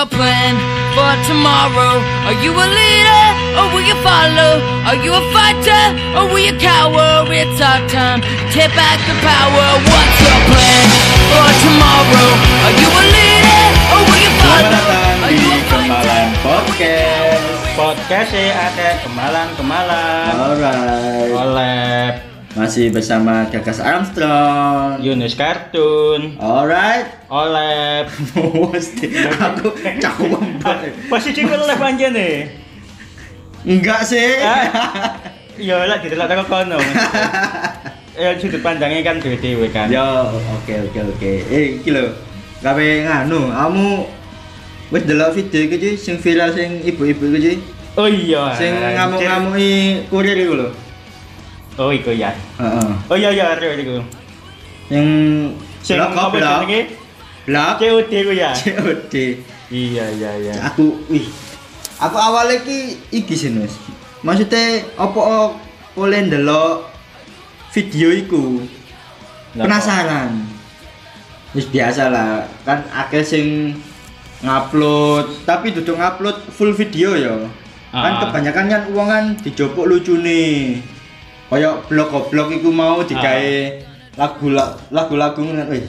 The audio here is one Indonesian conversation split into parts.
What's your plan for tomorrow? Are you a leader or will you follow? Are you a fighter or will you cower? It's our time to take back the power. What's your plan for tomorrow? Are you a leader or will you follow? datang Are you a fighter? Podcast. Podcast ya ada kemalan-kemalan Alright. oleh Masih bersama Gagas Armstrong. Yunus Kartun Alright. oleh Mesti aku cakep banget. posisi gue oleh panjang nih Enggak sih. ya lah gitu lah tak kono ya sudut pandangnya kan dewe dewe kan Yo, oke oke oke. Eh, iki lho. Gawe nganu, kamu wis delok video iki sing viral sing ibu-ibu iki oh iya Sing ngamuk-ngamuki kurir iku lho. Oh iku ya Heeh. oh iya iya ada iku Yang sing blok apa blok. Blok. COD ku ya COD. iya iya iya Aku wih. Aku awalnya ki iki sih, Mas. Maksudnya apa oleh ndelok video iku penasaran. Wis biasa lah, kan akeh sing ngupload, tapi duduk ngupload full video ya. Kan Ah. kebanyakan kan uang kan dijopok lucu nih. Kayak blog-blog iku mau digawe lagu lagu-lagu ngono wis.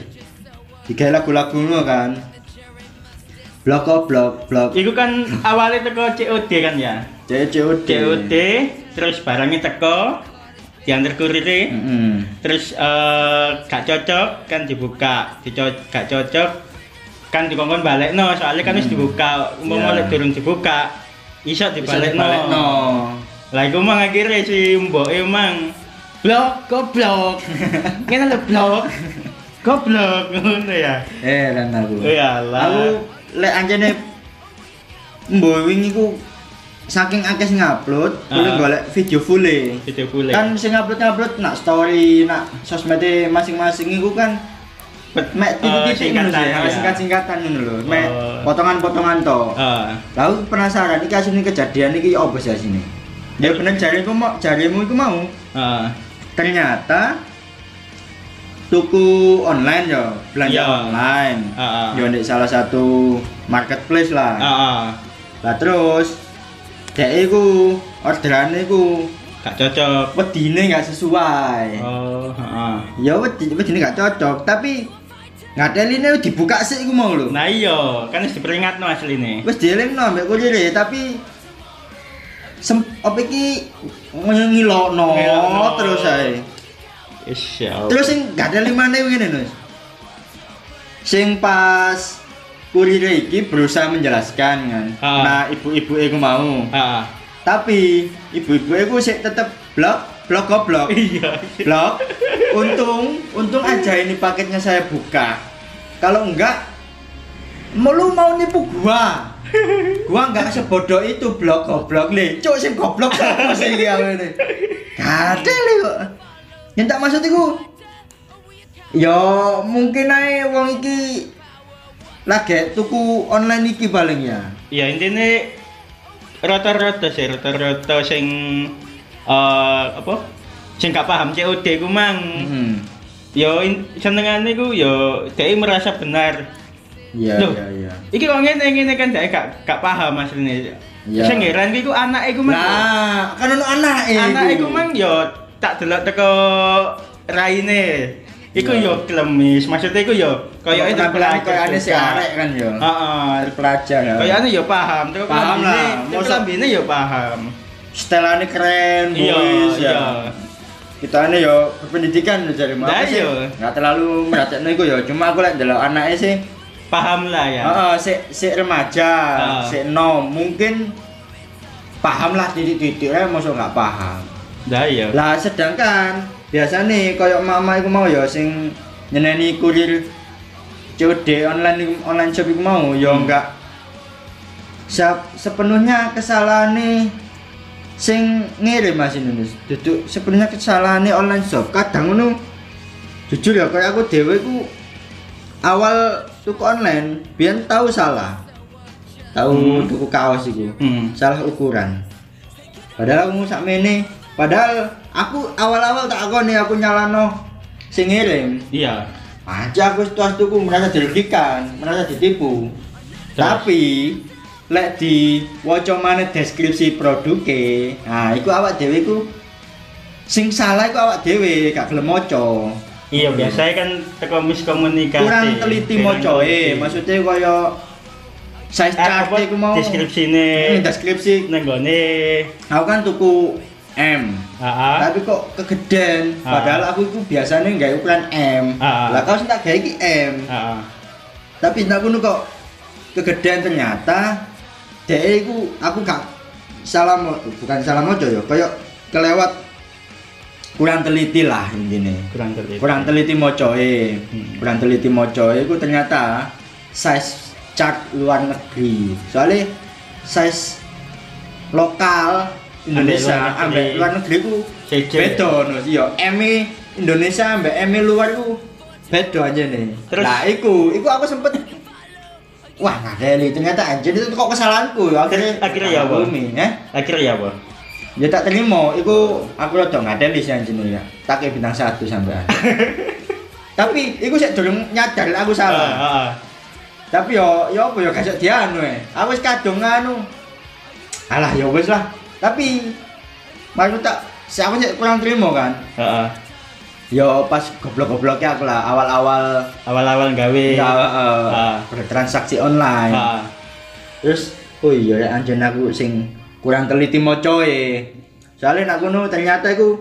Digawe lagu-lagu ngono kan. Blog kok blog blog Iku kan awalnya teko COD kan ya COD. COD terus barangnya teko diantar kurir Heeh. terus eh, gak cocok kan dibuka dico- gak cocok kan dikongkon balik no soalnya kan harus dibuka umum Ya. oleh durung dibuka iso dibalik no no. Lah iku mang akhirnya si mbok emang blok goblok ngene lho blok goblok ngono ya Eh, lan aku. ya lah Aku lek anjene mbok wingi ku saking akeh sing upload, Ah. golek video full e. video boleh Kan sing upload-upload nak story, nak sosmede masing-masing iku kan mek titik-titik ngono sih, singkatan, ya. singkat-singkatan ngono lho. Mek Oh. potongan-potongan to. Ah, Lalu penasaran iki asline kejadian iki opo sih asine? Ya bener jarimu mau jarimu iku mau. ah. Ternyata tuku online ya, belanja Iya. online. Ah, ah. Ya salah satu marketplace lah. Ah, ah. Lah terus dek iku orderane iku gak cocok wedine nggak sesuai. oh heeh. Ya wedi wedine nggak cocok, tapi ngateline dibuka sik iku mau lho. Nah iya, kan harus diperingatno asline. Wis dielingno ambek kuliah tapi sem apa iki ngilokno terus ae. Isya. Terus sing gak ada limane ngene Nus. Sing pas kurir iki berusaha menjelaskan kan. Ah. Nah, ibu-ibu iku mau. Ah. Tapi ibu-ibu iku sik tetep blok, blok goblok. Iya. blok. Untung, untung aja ini paketnya saya buka. Kalau enggak mau lu mau nipu gua. Gua enggak sebodoh itu blok goblok le. Cuk sing goblok apa sih iki awake. Kadel le kok. Yang tak maksud iku Ya mungkin ae wong iki lagi tuku online iki paling ya. Ya intine rata-rata sih rata-rata sing eh apa? Sing gak paham COD ku mang. Hmm. Yo in- senengane ku yo dhek merasa benar. Iya iya iya. Iki kok ngene ngene kan dhek gak gak paham asline. Iya. Sing heran ku anake ku mang. Nah, kan ono anake. anak iku mang yo tak delok teko raine. Iku Ya. yo klemis, maksudnya iku yo koyo itu penampilan koyo ane si arek kan yo. Heeh. Terpelajar ya. Koyo ane yo paham, terus Paham lah, Terus mosok- lambene yo paham. Setelane keren, Iya, boys ya. iya. Kita ane yo berpendidikan Lah, apa sih? iya. Enggak terlalu merhatekno iku yo, cuma aku lek ndelok anake sih Paham lah ya. Heeh, sik sik remaja, Ah. sik nom, mungkin paham lah titik-titiknya mosok nggak paham. Lah iya. Lah sedangkan biasa nih koyo mama iku mau ya sing nyeneni kurir COD online online shop iku mau ya Hmm. enggak se- sepenuhnya kesalahan nih sing ngirim Mas Indonesia. Duduk sepenuhnya kesalahan online shop. Kadang ngono jujur ya kayak aku dhewe ku awal tuku online biyen tahu salah. Tahu Hmm. tuku kaos iku Hmm. salah ukuran padahal aku sakmene padahal aku awal-awal tak akoni aku nyalano sing ngirim Iya. aja aku setelah tuku merasa dirugikan merasa ditipu Tapi lek di waca maneh deskripsi produke, nah iku awak dhewe iku sing salah iku awak dhewe gak gelem maca. Iya, biasanya kan teko miskomunikasi. Kurang teliti teliti. eh, maksudnya kaya size Ah, chart iku mau deskripsine Hmm, deskripsi nang gone aku kan tuku M. heeh. Tapi kok kegedean, Ah. padahal aku itu biasanya nggak ukuran M. Ah. Lah kau sih tak gawe iki M. Heeh. Tapi tak kuno kok kegedean ternyata dek iku aku gak salah mo- bukan salah mojo ya, kayak kelewat kurang teliti lah intinya. Kurang teliti. Kurang teliti mocoe. Hmm. Kurang teliti mocoe iku ternyata size chart luar negeri. Soalnya size lokal Indonesia Ambek luar negeri. ku beda no iya M Indonesia ambek M luar ku beda aja nih Terus? nah iku iku aku sempet wah ngadeli ternyata anjir itu kok kesalahanku ya akhirnya Akhirnya ya, apa? Bumi, eh? Akhirnya ya apa? Ya tak terima iku aku rada ngadeli sih anjir ya tak bintang satu sampai tapi iku sih durung nyadar aku salah Heeh, heeh. tapi yo yo apa yo gak sok dianu eh aku kadung anu alah yo wis lah tapi baru tak si aku sih kurang terima kan Heeh. yo pas goblok-gobloknya aku lah awal-awal Awal-awal gawe. ya uh, Ah. bertransaksi online Heeh. terus oh iya ya anjen aku sing kurang teliti mocoe soalnya nak kuno ternyata aku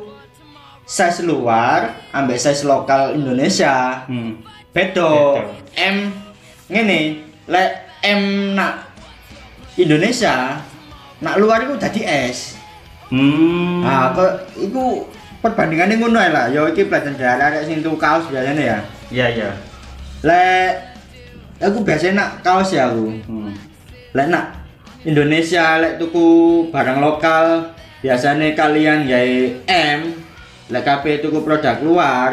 size luar ambek size lokal Indonesia Hmm. bedo. M ngene lek M nak Indonesia nak luar itu jadi S Hmm. nah kok itu perbandingannya ngono lah yo iki pelajaran daerah arek sing kaos biasanya ya Iya, iya. lek aku biasanya nak kaos ya aku Hmm. lek nak Indonesia lek tuku barang lokal biasanya kalian gawe M lek kabeh tuku produk luar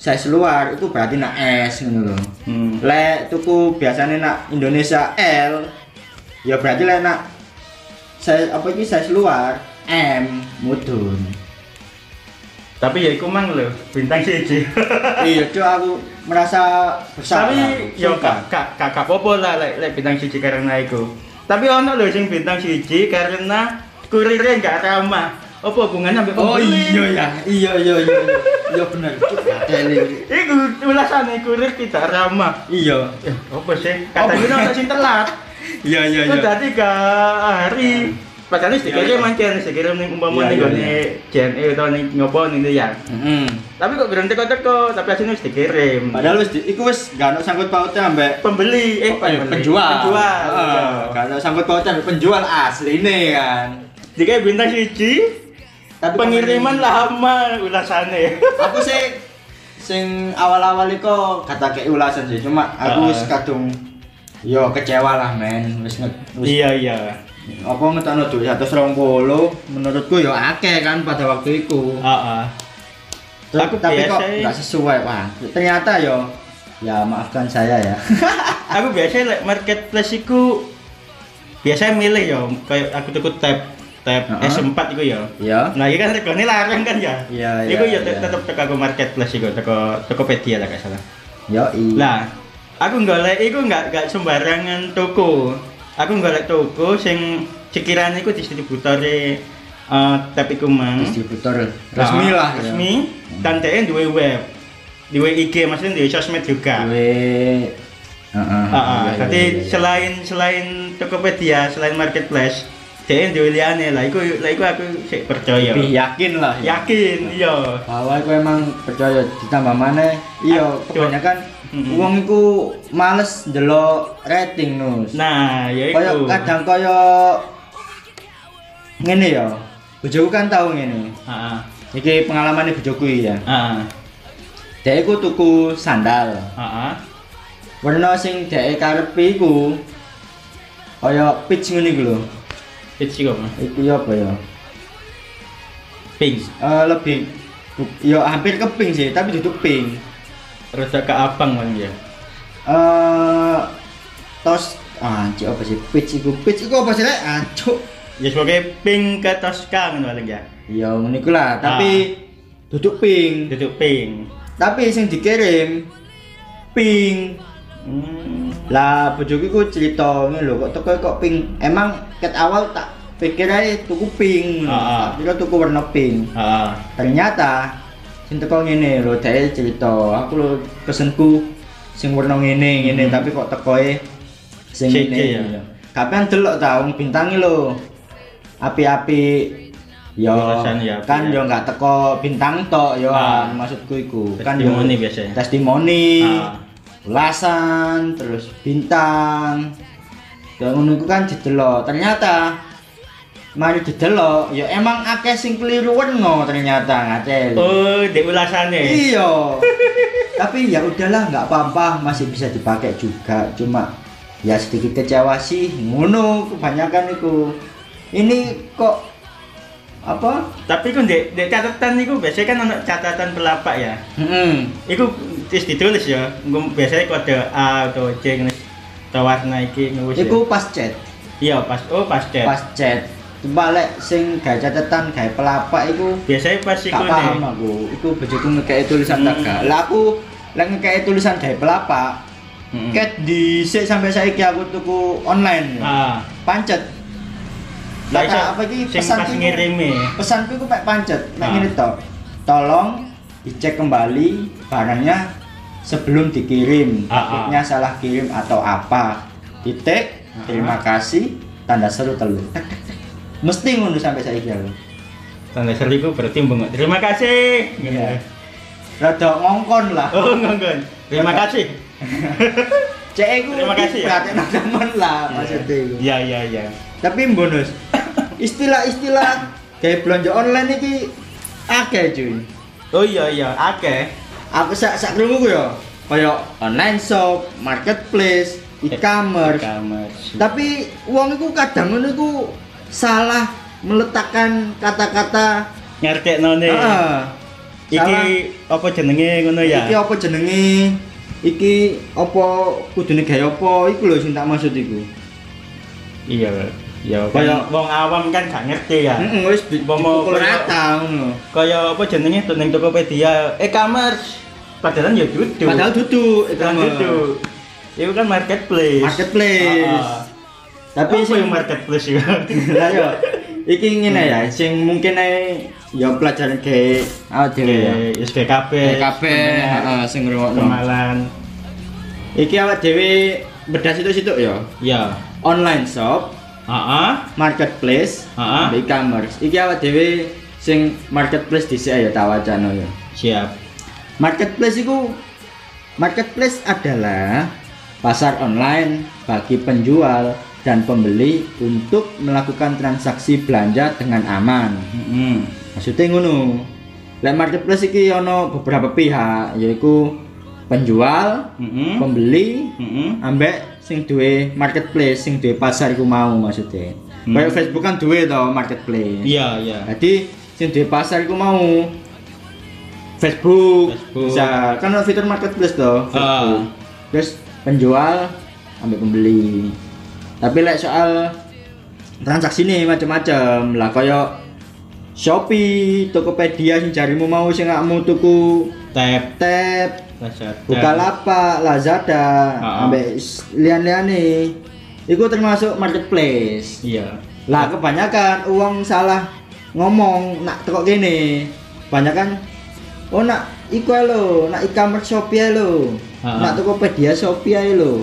size luar itu berarti nak S ngono lho Hmm. lek tuku biasanya nak Indonesia L ya berarti lek nak size apa iki size luar M mudun Tapi ya iku mang lho, bintang siji. iya cuy aku merasa bersalah Tapi ya gak gak gak apa-apa lah lek lek bintang siji karena iku. Tapi ono lho sing bintang siji karena kurirnya gak ramah. Apa hubungannya sampai oh iya ya iya iya iya iya. iya bener. Iku ulasane kurir tidak ramah. iya Eh, apa sih? Katanya ono sing telat. iya iya iya tadi ke hari. Iya, stikernya iya. mancen, stikernya nih umpama Iya, nih iya, gone JNE atau nih ngopo nih itu ya. Tapi kok gerang teko-teko, tapi hasilnya wis dikirim. Padahal wis iku wis gak ono sangkut pautnya ambek pembeli, eh apa ya, pembeli. penjual. penjual. Iya. gak ono sangkut pautnya ambek penjual asline kan. Jika bintang siji, Tapi pengiriman lama ulasane. Aku sih sing awal-awal iku kata kayak ulasan sih, cuma aku Heeh. kadung yo kecewa lah men, wis Iya iya. Apa ngetokno duit 120 menurutku yo akeh kan pada waktu itu. Heeh. Tapi kok biasa- nggak sesuai wah ternyata yo ya maafkan saya ya Aku biasanya like marketplace iku biasanya milih ya, kayak aku tuku tab tab Heeh. S4 iku ya. ya Nah, ini kan regane larang kan ya. Iya, Iku iya, ya iya. tetep teko aku marketplace iku, teko Tokopedia lah gak salah. yo i Lah, aku golek iku nggak nggak sembarangan toko. Aku golek toko sing sekiranya iku distributor eh tab iku mang. distributor resmi Nah, lah ya. Resmi. Dan DN duwe web. Duwe IG maksudnya duwe sosmed juga. Duwe Heeh. Heeh, iya, jadi iya, iya. selain selain Tokopedia, selain marketplace, DN duwe liyane lah iku lah iku aku sik percaya. lebih yakin lah ya. Yakin, iya. bahwa aku emang percaya ditambah mana iya kebanyakan Iku males ndelok rating nus Nah, ya kaya iku. kadang kaya ngene ya bojoku kan tau ngene Heeh. iki pengalaman bojoku ya Heeh. dhek iku tuku sandal Heeh. warna sing dhek karepe iku kaya peach ngene iku lho Itu apa? iku ya apa ya Pink. Eh, lebih bu- ya hampir ke pink sih tapi duduk pink Rada ke abang kan ya. eh tos ah cik apa sih peach iku peach iku apa sih lek ah Ya sebagai pink ke Tosca kan paling ya. ya ngono iku lah tapi duduk pink Duduk pink. tapi sing dikirim pink Hmm. Lah bojoku ku cerita ngene lho kok teko kok pink. Emang ket awal tak pikir ae tuku pink. Ah, ah. Tak kira tuku warna pink. Heeh. Ternyata sing teko ngene lho dhek cerita, aku lho pesenku sing warna ngene ngene Hmm. tapi kok tekoe sing ngene. ya. Kapan delok ta wong bintangi lho. Api-api Yo, ya, kan ya. yo nggak teko bintang tok yo Ah. maksudku iku Testimoni yo- biasanya. testimoni Ah. ulasan terus bintang dan ngono iku kan didelok ternyata mari didelok ya emang akeh sing keliru werna ternyata ngatel Oh, di ulasane. iya tapi ya udahlah nggak apa-apa masih bisa dipakai juga cuma ya sedikit kecewa sih ngono kebanyakan itu ini kok apa Tapi ku di, di catatan iku biasanya kan ono catatan pelapak ya. Hmm. Iku terus ditulis ya. Biasanya kode A atau C ngene. Atau warna iki ngewis. ya. Iku pas chat, Iya, pas oh pas chat. pas chat. Balik sing gawe catatan gawe pelapak iku Biasanya pas iku paham aku. Iku bojoku ngekei tulisan Hmm. tak gak. Lah aku lek ngekei tulisan gawe pelapak, Mm-mm. ket dhisik sampai saiki aku tuku online. Ah. Pancet. Lah apa iki sing pesan pas ngirimi. Pesanku iku mek pancet, mek Ah. ngene tok. Tolong dicek kembali barangnya sebelum dikirim. Ah, ah. Takutnya salah kirim atau apa. Titik, Ah. terima kasih, tanda seru telur. Mesti ngono sampai saiki aku. Tanda seru iku berarti mbengok. Terima kasih. Iya. Rada ngongkon lah. Oh, ngongkon. Terima kasih. Cek iku Terima kasih ya. perhatian teman lah maksudnya iku. Iya, iya, iya. Tapi bonus. Istilah-istilah kayak belanja online iki akeh cuy. Oh iya iya, akeh. Aku sak sak krungu ya. Kaya online shop, marketplace, e-commerce. E-commerce. Tapi uang itu kadang ngono iku salah meletakkan kata-kata Ngerti none. Heeh. Iki apa jenenge ngono ya? Iki apa jenenge? Iki apa kudune gawe apa? Iku lho sing tak maksud iku. Iya. Ya kaya wong awam kan gak ngerti ya. Heeh wis rata ngono. Kaya apa jenenge tuning Tokopedia, e-commerce. Padahal ya dudu. Padahal dudu Padahal e-commerce. dudu. Itu kan marketplace. Marketplace. Tapi apa sing yang marketplace ya? lah yo iki ngene ya sing mungkin ae ya pelajaran ke awak dhewe ya. Yes BKB. BKB heeh sing ngrungokno. Kemalan. Iki awak dhewe bedas itu situ ya. Ya. Online shop, Heeh. marketplace, Heeh. e-commerce. Iki awak dhewe sing marketplace dhisik ya tak wacana ya. Siap. Marketplace itu marketplace adalah pasar online bagi penjual dan pembeli untuk melakukan transaksi belanja dengan aman. Heeh. Maksudnya ngono. Lek marketplace iki ono beberapa pihak yaitu penjual, Heeh. pembeli, Heeh. ambek sing duwe marketplace, sing duwe pasar iku mau maksudnya. Hmm. Kayak Facebook kan duwe to marketplace. Iya, iya. Jadi sing duwe pasar iku mau Facebook, Facebook. bisa kan fitur marketplace toh Facebook. Ah. Terus penjual ambil pembeli. Tapi lek soal transaksi nih macam-macam lah kaya Shopee, Tokopedia sing jarimu mau sing ngakmu tuku Tab. tab, Lazada. Bukalapak, Lazada, ambek s- lian-liane. Iku termasuk marketplace. Iya. Lah kebanyakan uang salah ngomong nak teko gini. Kebanyakan oh nak iku lho, nak e-commerce Shopee. Ah. Nak Tokopedia Shopee lho.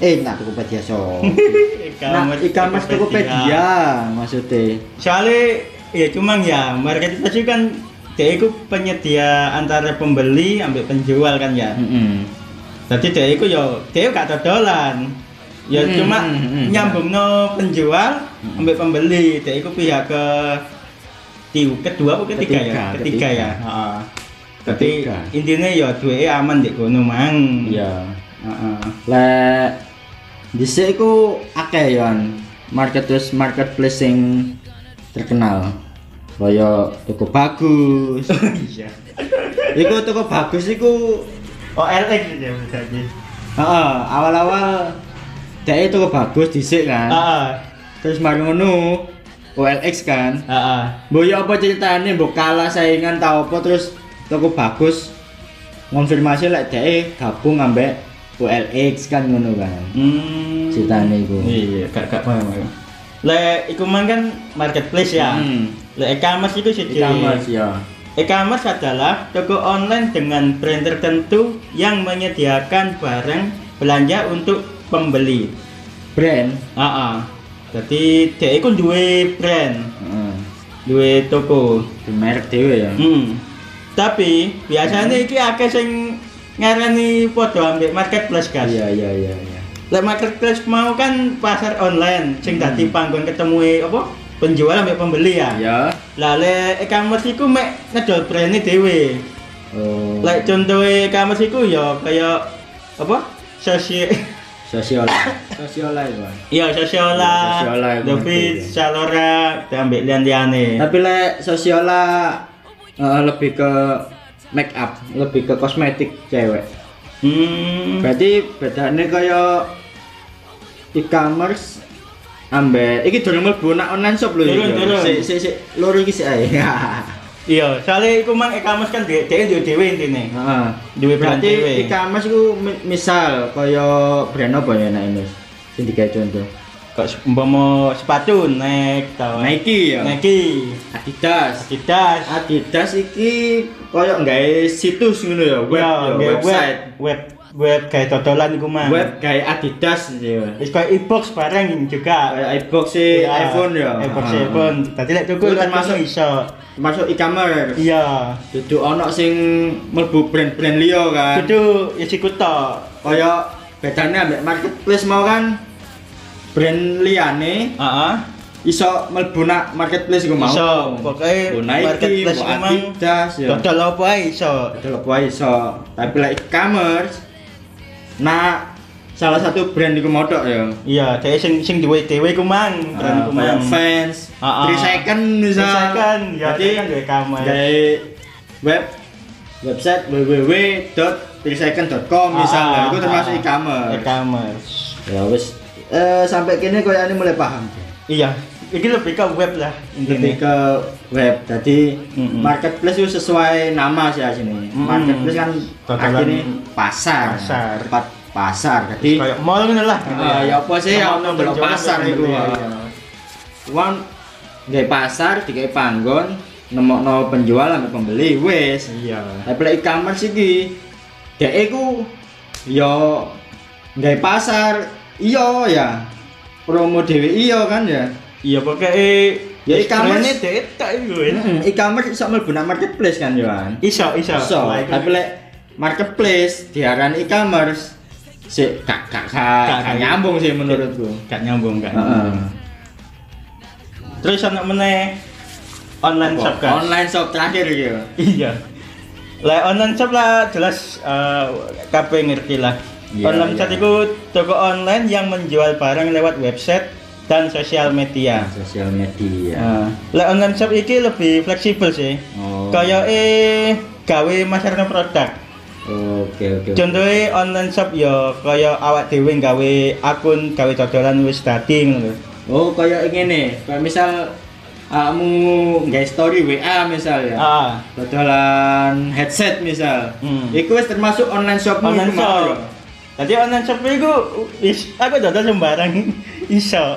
Eh, nak Tokopedia Shopee. nak e-commerce Tokopedia maksudnya. Soalnya ya cuma ya marketplace itu kan dia itu penyedia antara pembeli ambil penjual kan ya. Heeh. Jadi dia itu ya dia gak dodolan. Ya Hmm, cuma hmm, hmm, nyambung no penjual ambil pembeli. Dia itu pihak ke ti- kedua apa ketiga, ya? Ketiga, Ketiga ketiga. ya. Heeh. Ketiga. intinya ya duwe aman di kono mang. Iya. Heeh. Lek dhisik iku akeh yon marketplace marketplace sing terkenal. Kaya toko bagus. Iya. iku toko bagus iku OLX ya berarti. heeh, awal-awal dhek toko bagus dhisik kan. Heeh. Terus mari ngono OLX kan. Heeh. Mbok ya apa ceritane mbok kalah saingan ta apa terus toko bagus konfirmasi lek dhek gabung ambek OLX kan ngono kan. Hmm. Ceritane iku. Iya, gak gak paham aku. Lek iku mang kan marketplace ya. Hmm. Lek e-commerce itu sih. E-commerce ya. E-commerce adalah toko online dengan brand tertentu yang menyediakan barang belanja untuk pembeli. Brand. Ah, ah. Jadi dia iku duwe brand, Heeh. duwe toko. Di merek dhewe ya. Hmm. Tapi biasanya iki akeh sing ngarani padha ambek marketplace kan. Iya iya iya iya. Lek marketplace mau kan pasar online sing dadi panggon ketemu apa? Penjual ambek pembeli ya. Ya. Lah lek e-commerce iku mek ngedol brand dhewe. Oh. Lek contoh e-commerce iku ya kaya apa? Sosial sosial. Sosial lah itu. Iya, Sosiola, Sosiola David, ngerti, ya. Salora, ambek lian-liane. Tapi lek sosial lah eh, lebih ke make up, lebih ke kosmetik cewek. Hmm. Berarti bedanya kaya e-commerce ambek iki durung mlebu nak online shop lho Durung, durung. Sik sik sik loro iki sik ae. Iya, soalnya iku mang e-commerce kan dhewe dhewe dhewe intine. Heeh. Brand Berarti dhewe. e-commerce iku mi- misal kaya brand apa ya nek ini? Sing digawe contoh. Kok umpama sepatu Nike tau. Nike ya. Nike. Adidas. Adidas. Adidas iki kaya nggawe situs ngono ya, web Ya, ya, website. Web web kayak dodolan iku mang. Web gawe Adidas ya. Wis kayak e-box bareng juga. Kayak iBox e Iya, iPhone ya. iBox Ah. iPhone. Tadi lek tuku Itu kan termasuk- masuk iso. Masuk e-commerce. Iya. Dudu ono sing mlebu brand-brand liya kan. Kudu ya siku tok. Kaya bedane ambek marketplace mau kan brand liyane Heeh. iso mlebu nak marketplace iku mau. Iso, Nike, marketplace memang Adidas ya. Dodol apa ae iso. Dodol apa wae iso. Tapi lek e-commerce nah salah satu brand iku modok ya. Iya, dhewe sing sing duwe dhewe ku mang, brand Ah, ku kayak mang. fans, Ah, ah. 3 second misal. Three second, ya, Jadi kan duwe kamar. gawe web website www.3second.com misalnya Ah, itu ah, termasuk ah. e-commerce. E-commerce. Ya wis eh, sampai kini koyo ini mulai paham. Iya, iki lebih ke web lah Lebih intine. ke web. Jadi Mm-mm. marketplace itu sesuai nama sih sini. Mm. Marketplace kan Totalan artinya pasar. pasar. Tempat pasar. Jadi Kayak mall ngono lah. gitu Ah, ya apa sih, ya ono delok penjualan, pasar iku, iya. ah. uang gawe pasar digawe panggon nemokno penjual sampai pembeli wis. Iya. Tapi e-commerce iki dhek iku yo gawe pasar iya ya. Promo dhewe iya kan ya. Iya pokoknya Ya, e-commerce. brandnya dhewe tok iku. Mm, E-commerce iso mlebu nang marketplace kan yo. Iso, iso. Iso, Lah, iku- tapi lek marketplace diarani e-commerce sik gak gak gak nyambung sih menurutku. gak nyambung kan. Terus ana meneh online shop kan. Online shop terakhir ya. Iya. Lah online shop lah jelas eh kabeh ngerti lah. Iya, online iya. shop itu toko online yang menjual barang lewat website dan sosial media. Sosial media. Nah, lah online shop iki lebih fleksibel sih. Oh. Kayak eh gawe masarno produk. Oke oke. Contohnya online shop ya kaya awak dhewe gawe akun gawe dodolan wis dadi ngono lho. Oh kayak ngene, kayak misal kamu nggak story WA misal ya. Ah, Dodolan headset misal. Hmm. Iku wis termasuk online shop online shop. Jadi online shop wis aku dodol sembarang iso.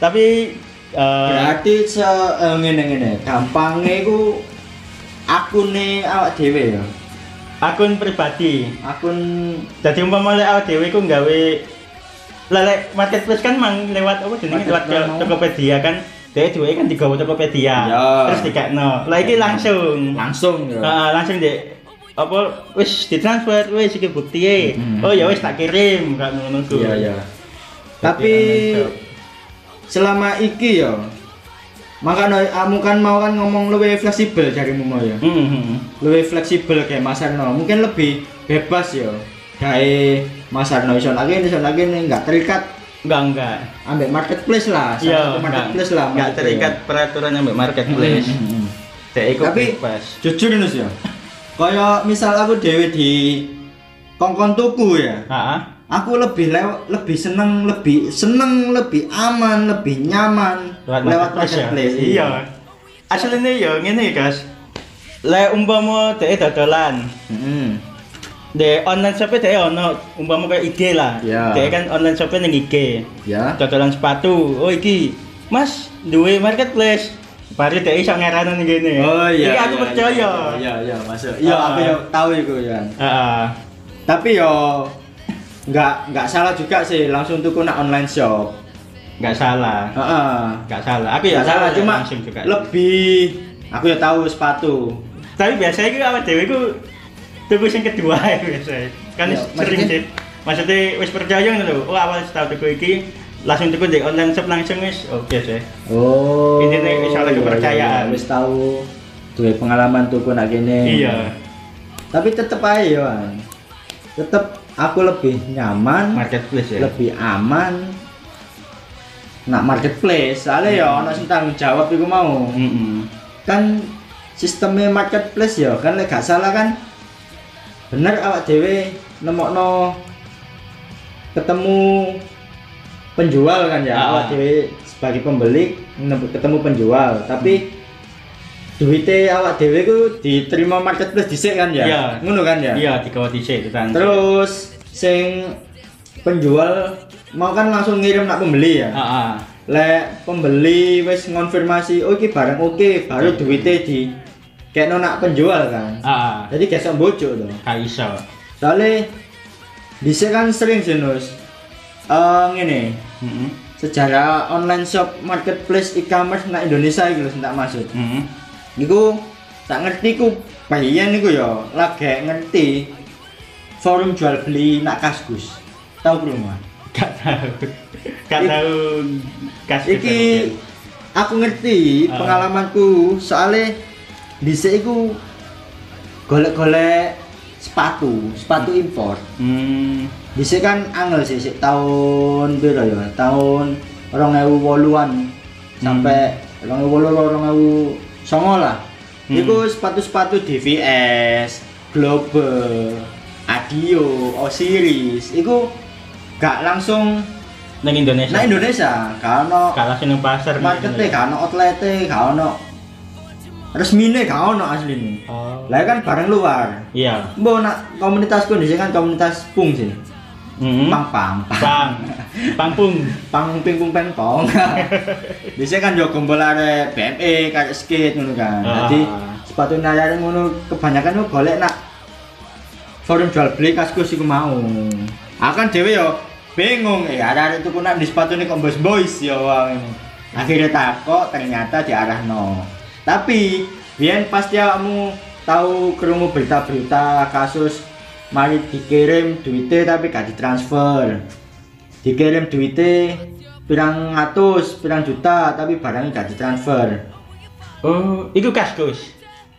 Tapi eh Berarti se eh, ngene ngene, gampangnya iku akune awak dhewe ya. akun pribadi. Akun Jadi umpama lek awak dhewe iku gawe lelek marketplace kan mang lewat apa jenenge lewat. Tokopedia kan. Dia dhewe kan digawa Tokopedia. Ya. Terus dikekno. Lah iki langsung. langsung ya. Heeh, langsung dek apa? Wis ditransfer. Wis iki bukti Hmm. oh ya wis tak kirim kan ngono ku Iya iya. Tapi selama iki ya makanya kamu kan mau kan ngomong lebih fleksibel jarimu mau ya. Hmm, hmm. lebih fleksibel kayak Mas Arno. Mungkin lebih bebas ya. Kayak Mas Arno iso lagi iso lagi nih nggak terikat. Enggak enggak ambek marketplace lah iya marketplace lah enggak terikat ya. peraturan ambek marketplace. Hmm, Tapi bebas. jujur Nus ya kaya misal aku dewe di kongkon tuku ya Heeh. aku lebih lew lebih seneng lebih seneng lebih aman lebih nyaman lewat, marketplace, iya aslinya ya ngene guys lek umpama dek dodolan Hmm. De online shop deh ono umpama kayak IG lah. Iya. Dek kan online shop ning IG. Ya. Dodolan sepatu. Oh iki, Mas, duwe marketplace. Baru dek iso ngaranan ning kene. Oh iya. Iki aku iya, percaya. Iya, iya, masuk. Iya, Ah. aku yo tahu iku ya. Heeh. Tapi yo nggak nggak salah juga sih langsung tuku nak online shop. Enggak salah. Heeh. Enggak salah. Aku ya Nggak salah ya, cuma juga. lebih aku ya tahu sepatu. Tapi biasanya itu awak dhewe iku tuku sing kedua ya biasanya. Kan Ya, sering maksudnya- sih. Maksudnya wis percaya ngono lho. Oh awal tahu tuku iki langsung tuku di online shop langsung wis oke sih. Oh. Intinya wis oleh iya, kepercayaan. iya, Wis tahu duwe pengalaman tuku nak kene. Iya. Tapi tetep aja yo. An. Tetep aku lebih nyaman, Marketplace ya. lebih aman nak marketplace. Soalnya ya ono sing tanggung jawab iku mau. Heeh. Kan sistemnya marketplace ya kan lek gak salah kan bener awak dhewe nemokno ketemu penjual kan ya Ah. awak dhewe sebagai pembeli ketemu penjual tapi duitnya awak dhewe ku diterima marketplace dhisik kan ya Iya. ngono kan ya Iya, digawa dhisik tekan. terus sing penjual mau kan langsung ngirim nak pembeli ya Heeh. lek pembeli wis ngonfirmasi oh iki barang oke baru duitnya di kayak nak penjual kan Heeh. jadi gesok bocok tuh Gak iso. soalnya bisa kan sering sih nus Eh ngene Heeh. sejarah online shop marketplace e-commerce nak Indonesia sing tak maksud Heeh. niku tak ngerti ku bayian niku ya lagi ngerti forum jual beli nak kaskus tahu belum Mas? Gak tahu. Gak tahu kasih. iki aku ngerti Ah. pengalamanku soalnya dhisik iku golek-golek sepatu, sepatu impor. Hmm. Dhisik kan angel sih sik tahun piro ya? Tahun 2008-an sampai 2008 2009 lah. Hmm. Iku sepatu-sepatu DVS, Global, Adio, Osiris, iku gak langsung Nang Indonesia. nah Indonesia, gak ono Gak langsung nang pasar. marketnya gak ono outlete gak ono resmine gak ono asline Oh. lah kan barang luar Iya. mbok nak komunitasku di kan komunitas pung sih Hmm. pang pang Pang. Pangpung. pang ping pung peng pong di sini kan yo gombol arek BME kayak skate ngono kan Ah. jadi sepatu nayar ngono kebanyakan mau golek nak forum jual beli kaskus iku mau akan dhewe yo bingung eh ada itu pun di sepatu ini kok boys ya ini akhirnya takut ternyata diarahno tapi biar pasti kamu tahu kerungu berita-berita kasus mari dikirim duitnya tapi gak ditransfer. Dikirim duitnya pirang ratus pirang juta tapi barangnya gak ditransfer. Oh, iku kaskus.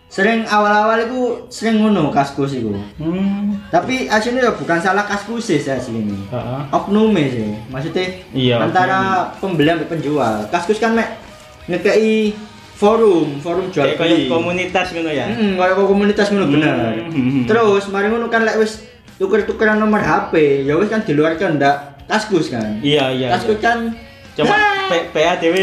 sering awal-awal itu sering ngono kaskus itu Hmm. tapi aslinya ya bukan salah kaskus sih aslinya Heeh. oknume sih. Maksudnya Iya, antara pembeli dan penjual. Kaskus kan mek ngekei forum forum jual beli komunitas ngono ya. Hmm, kayak komunitas ngono bener Hmm. terus mari ngono kan lek wis tuker-tukeran nomor HP ya wis kan di luar kehendak kaskus kan Iya, iya. kaskus iya. kan Cuma Ah. P- PADW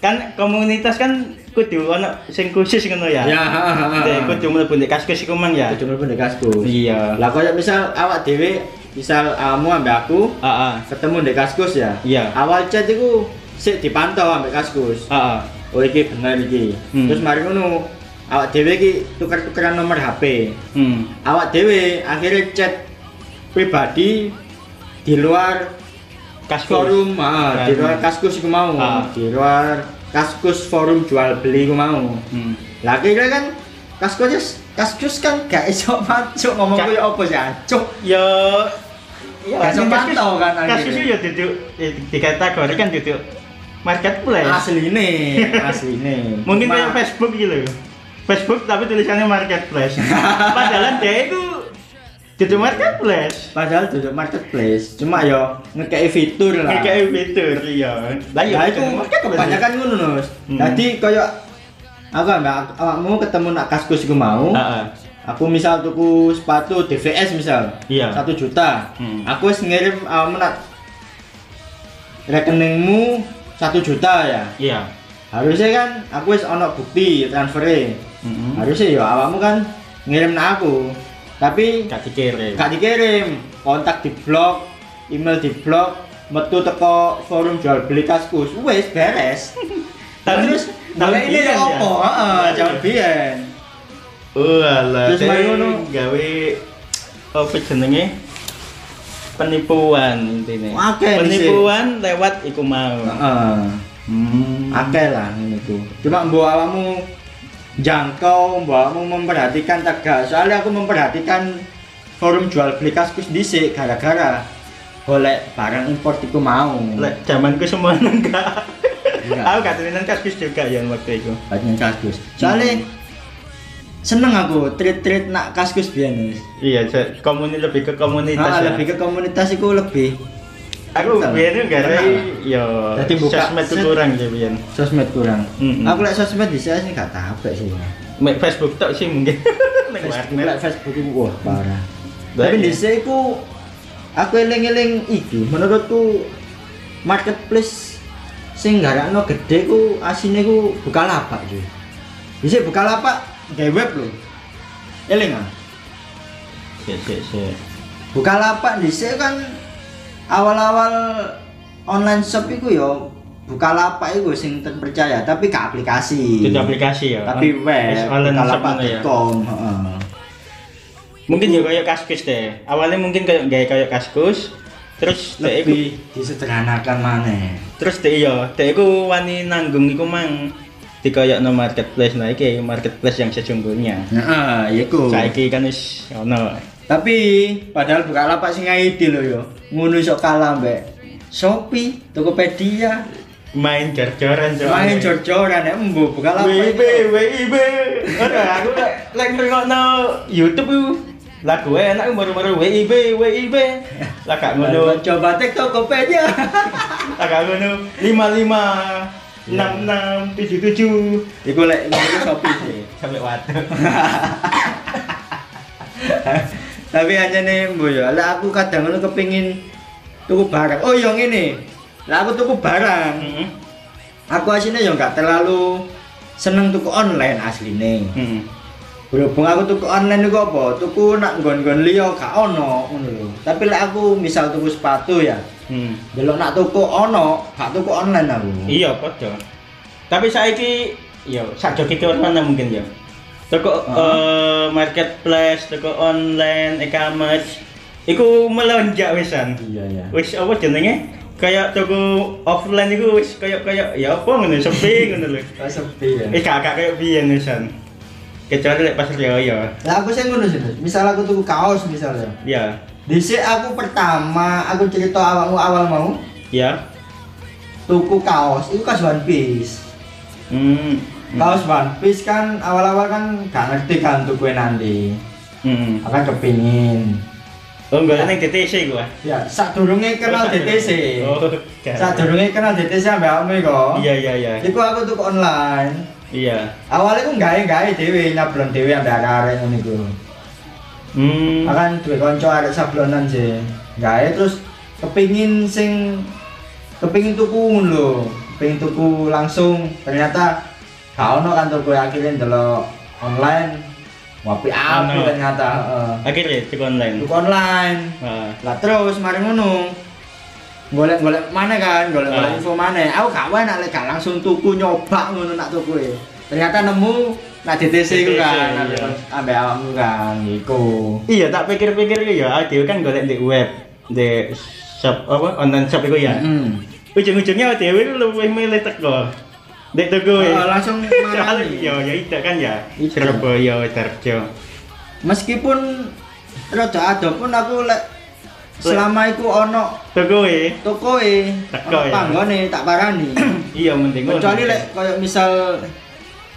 kan komunitas kan kudu ono sing khusus ngono ya. ya ha. Dek kudu mlebu ndek kaskus iku mang ya. itu cuma bener kaskus Iya. lah kayak misal awak dewe misal kamu ambek aku Heeh. ketemu di kaskus ya Iya. awal chat itu sik dipantau ambek kaskus Heeh. Oh iki bener iki Hmm. terus mari ngono awak dhewe iki tuker-tukeran nomor HP Hmm. awak dhewe akhirnya chat pribadi di luar Kaskus. forum ah, di luar kaskus iku mau Ah. di luar kaskus forum jual beli iku mau Hmm. lah kira kan kaskus kaskus kan gak iso macuk ngomong koyo apa sih ancuk Ya ya sempat tau kan Kaskus ya duduk eh, dikategorikan duduk marketplace. asline asline Mungkin Cuma- kayak Facebook gitu. Facebook tapi tulisannya marketplace. Padahal dia itu duduk marketplace. padahal duduk marketplace cuma yo ngekei fitur lah Kayak fitur iya. Lah Nah itu kebanyakan ngono Nus. Hmm. Jadi koyo aku ambek awakmu ketemu nak kaskus iku mau. Aku misal tuku sepatu DVS misal. Iya. Satu juta. Hmm. Aku wis ngirim nak rekeningmu satu juta ya. Iya. Harusnya kan aku wis ono bukti transfernya. Heeh. Harusnya ya awakmu kan ngirim nak aku. Tapi Gak dikirim. gak dikirim kontak di blok email di blok metu teko forum jual beli kaskus wes beres Tahun- terus tahun tahun ini ya? apa heeh jauh biyen Oh alah. Terus ngono. gawe apa jenenge? Penipuan intinya. Di Penipuan lewat iku mau. heeh Hmm. akeh lah ngene iku cuma mbok awakmu jangkau mbok awakmu memperhatikan tegak soalnya aku memperhatikan forum jual beli kaskus dhisik gara-gara golek barang impor iku mau Lek zamanku semua enggak. Enggak. Aku gak temenan kaskus juga ya waktu itu. banyak kaskus soalnya seneng aku treat-treat nak kaskus biyen wis. Iya, se- komuni lebih ke komunitas. Ah, ya. lebih ke komunitas itu lebih Aku biyen enggak ada yo Jadi buka sosmed kurang ya biyen. sosmed kurang. Mm-mm. Aku lek sosmed di sini sih gak tapek sih. Mek Facebook tok sih mungkin. Nek Facebook, lek Facebook itu wah parah. Baik, Tapi ya. di sini aku aku eling-eling iki menurutku marketplace sing garakno gede ku asine ku buka lapak cuy. Di sini buka lapak gawe web lho. Eling ah. Sik sik sik. Bukalapak dhisik kan awal-awal online shop iku yo Bukalapak iku sing terpercaya tapi ke aplikasi. Itu aplikasi ya. Tapi web online shop ngono ya. bukalapak.com, heeh. Mungkin ya kayak kaskus deh. Awalnya mungkin kayak kayak kayak kaskus. Terus dek iku Lebih disederhanakan maneh. terus dek iya, dek iku wani nanggung iku mang dikoyokno marketplace. Nah iki marketplace yang sesungguhnya. Heeh, iku. Saiki kan wis ono. Tapi padahal Bukalapak sing ide lho yo. Ngono iso kalah mbek Shopee, Tokopedia, Main jor-joran main jor-joran ya embo Bukalapak. WIB, WIB. Ora aku lek lek ngrungokno YouTube ku lagu enak baru-baru WIB, WIB. Lah gak ngono. Coba tek Tokopedia. Lah gak ngono 55 66 77 Iku lek ngono Shopee sih. sampai waduh. Tapi aja nih bu ya, lah aku kadang ngono kepingin tuku barang. Oh yang ini, lah aku tuku barang. Heeh. Aku aslinya ya nggak terlalu seneng tuku online aslinya. Heeh. Berhubung aku tuku online itu apa? Tuku nak gon-gon liya gak ono ngono lho. Tapi lek aku misal tuku sepatu ya, Hmm. delok nak tuku ono, gak tuku online aku. Iya, padha. Tapi saiki ya sak joki ke mana mungkin ya. Toko Heeh. eh, marketplace, toko online, e-commerce iku melonjak wisan. Iya ya. Wis apa jenenge? Kayak toko offline iku wis kayak kayak ya apa ngono sepi ngono lho. Sepi ya. Eh gak kayak biyen wisan. Kecuali lek pasar Jaya. Lah aku sih ngono sih. Misal aku tuku kaos misalnya. Ya. Dhisik aku pertama aku cerita awakmu awal mau Ya. tuku kaos itu kaos One Piece. Hmm. Kaos One Piece kan awal-awal kan gak ngerti kan tuku nanti. Hmm. Akan kepingin. Oh, enggak ning DTC gua. Ya, sak durunge kenal DTC. Oh, Sak durunge kenal DTC ambek awakmu kok. Iya, iya, iya. Iku aku tuku online. Iya. Awalnya aku gawe-gawe dhewe nyablon dhewe ambek arek-arek ngono iku. Hmm. Akan duwe kanca arek sablonan sih. Gawe terus kepingin sing kepingin tuku lho. Kepingin tuku langsung ternyata gak ono kan tuku akhirnya ndelok online. Wapi api ternyata. heeh. Akhirnya tuku online. Tuku online. Ah. Lah terus mari ngono. Golek-golek mana kan, golek-golek Ah. info mana. Aku gak wae nek lek gak langsung tuku nyoba ngono nak tuku e. Ternyata nemu nak DTC iku DTC, kan, iya. ambek awakmu kan, iku. Iya, tak pikir-pikir ya, dia kan golek di web, di shop apa online shop itu ya. Mm. Ujung-ujungnya dewe itu lebih milih teko. Dek tuku Oh, ya. langsung marani. ya ya itu kan ya. Itu. Surabaya, Tarjo. Meskipun rada ado pun aku lek selama iku ono Tuku e. tokoe, Teko ono ya. panggone tak parani. Iya mending. Kecuali lek koyo misal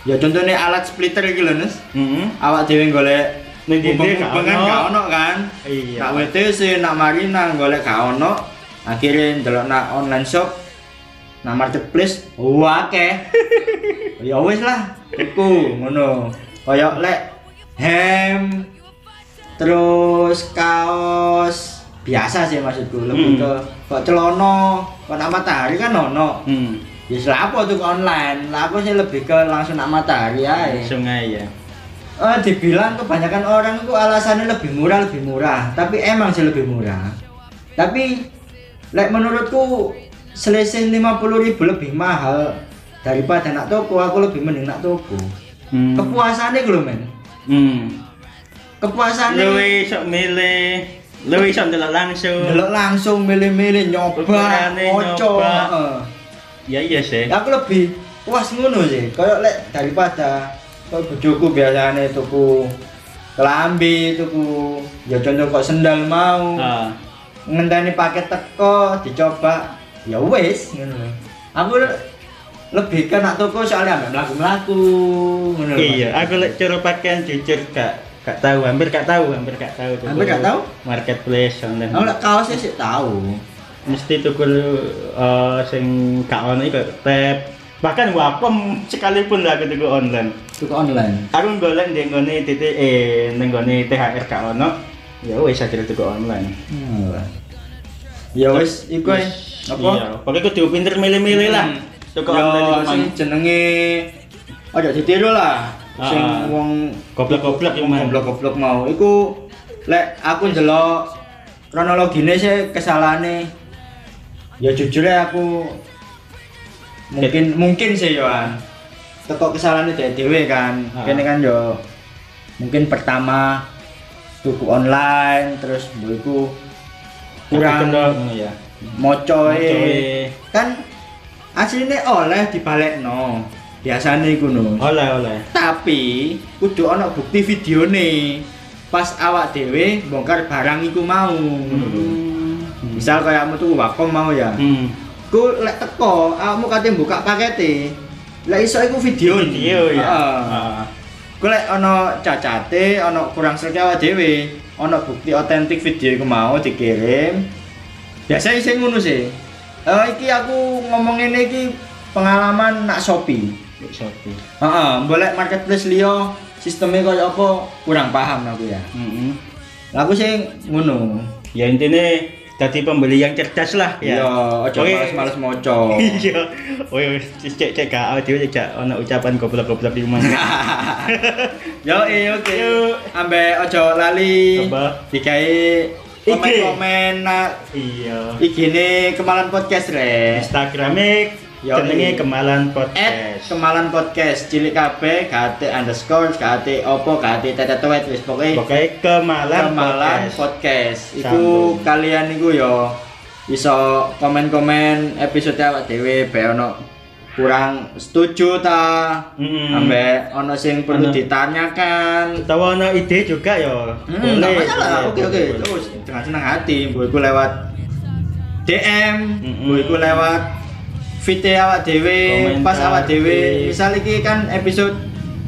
ya contohnya alat splitter iki lho, Nes. Heeh. awak dhewe golek Ning hubung-hubung kan gak ono. kan Iya. nak WTC nak Marina golek gak ono akhirnya ndelok nak online shop nak marketplace wah akeh ya wis lah iku ngono kaya lek hem terus kaos biasa sih maksudku lebih Hmm. ke kok celana kok nak matahari kan ono Hmm. Ya selapo tuh online lah aku sih lebih ke langsung nak matahari ae Sungai ya. Eh, dibilang kebanyakan orang itu alasannya lebih murah lebih murah tapi emang sih lebih murah tapi lek menurutku selisih 50.000 lebih mahal daripada nak toko aku lebih mending nak toko Hmm. kepuasannya gue men Hmm. kepuasannya Luwe sok milih, luwe sok langsung. delok langsung milih-milih nyoba moco nyoba. heeh. Ya iya sih. aku lebih puas ngono sih kayak lek daripada kayak bojoku biasanya tuku kelambi tuku ya contoh kok sendal mau Ah. ngenteni paket teko dicoba ya wis ngono aku le- lebih ke nak toko soalnya ambek mlaku-mlaku ngono lho. Iya, aku lek cara pakaian jujur gak gak tahu, hampir gak tahu, hampir gak tahu. Hampir gak tahu? Marketplace online. aku lek kaosnya sih tahu Mesti tuku eh sing gak ono iku tab. Bahkan wapem sekalipun lah aku tuku online. tuku online Aku golek ndek nggone titik eh ning nggone THR gak ono. Ya wis akhirnya tuku online. Hmm. ya wis iku ae. apa Iya, pokoknya kudu pinter milih-milih lah. Tuku online iku Yo sing jenenge ojo ditiru lah. Sing Ah. wong Goblok-goblok mang. goblok-goblok mau. Iku lek aku ndelok kronologine sih kesalahane ya jujur ya aku mungkin mungkin sih Yohan. Teko kesalahannya dari dewe kan. Ah. kene kan yo mungkin pertama tuku online terus mbokku kurang ya. mocoe. Mocoe. kan aslinya oleh dibalekno biasanya iku no Oleh oleh. tapi kudu ana bukti video nih pas awak dewe bongkar barang iku mau misal kayak kamu tuh wakom mau ya Hmm. ku lek teko awakmu kate buka pakete lek iso iku video Video ya. Ah. ku lek ana cacate ana kurang awak dhewe ana bukti otentik video iku mau dikirim biasa sing ngono sih Eh iki aku ngomong ini iki pengalaman nak Shopee Shopee. heeh boleh marketplace liya sistemnya kaya apa kurang paham aku ya Mm-mm. Lah aku sing ngono Ya intinya jadi pembeli yang cerdas lah iya ya. aja Oke. males-males maca Iya. Oh iya, cek cek gak dhewe cek ana ucapan goblok-goblok di mana. yo iya oke Yuk. ambek aja lali digawe komen-komen nak Iya. IG-ne Kemalan Podcast re. Instagramnya Yo, jenenge iya. Kemalan At Podcast. Kemalan Podcast cilik kabeh gate underscore gate opo gate tete tuwet wis pokoke Pokoknya Kemalan, Kemalan Podcast. Podcast. Iku kalian iku yo iso komen-komen episode awak dhewe be ono kurang setuju ta Mm-mm. ambek ono sing perlu Ono. ditanyakan Tahu ana ide juga ya. Hmm, nggak masalah. boleh, Oke oke. boleh. Terus dengan senang hati, boyku lewat DM, Mm-mm. boyku lewat VT awak dhewe, Komentar, pas awak dhewe. di- Misal iki kan episode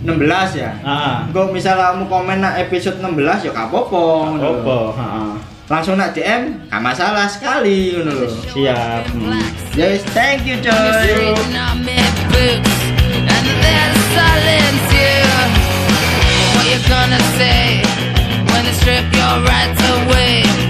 16 ya. Ah. Engko misal kamu komen nak episode 16 ya gak apa-apa. ngono lho. Apa? Heeh. Langsung nak DM, gak masalah sekali ngono lho. Siap. Hmm. Yes, thank you coy. What you gonna say when they strip your rights away?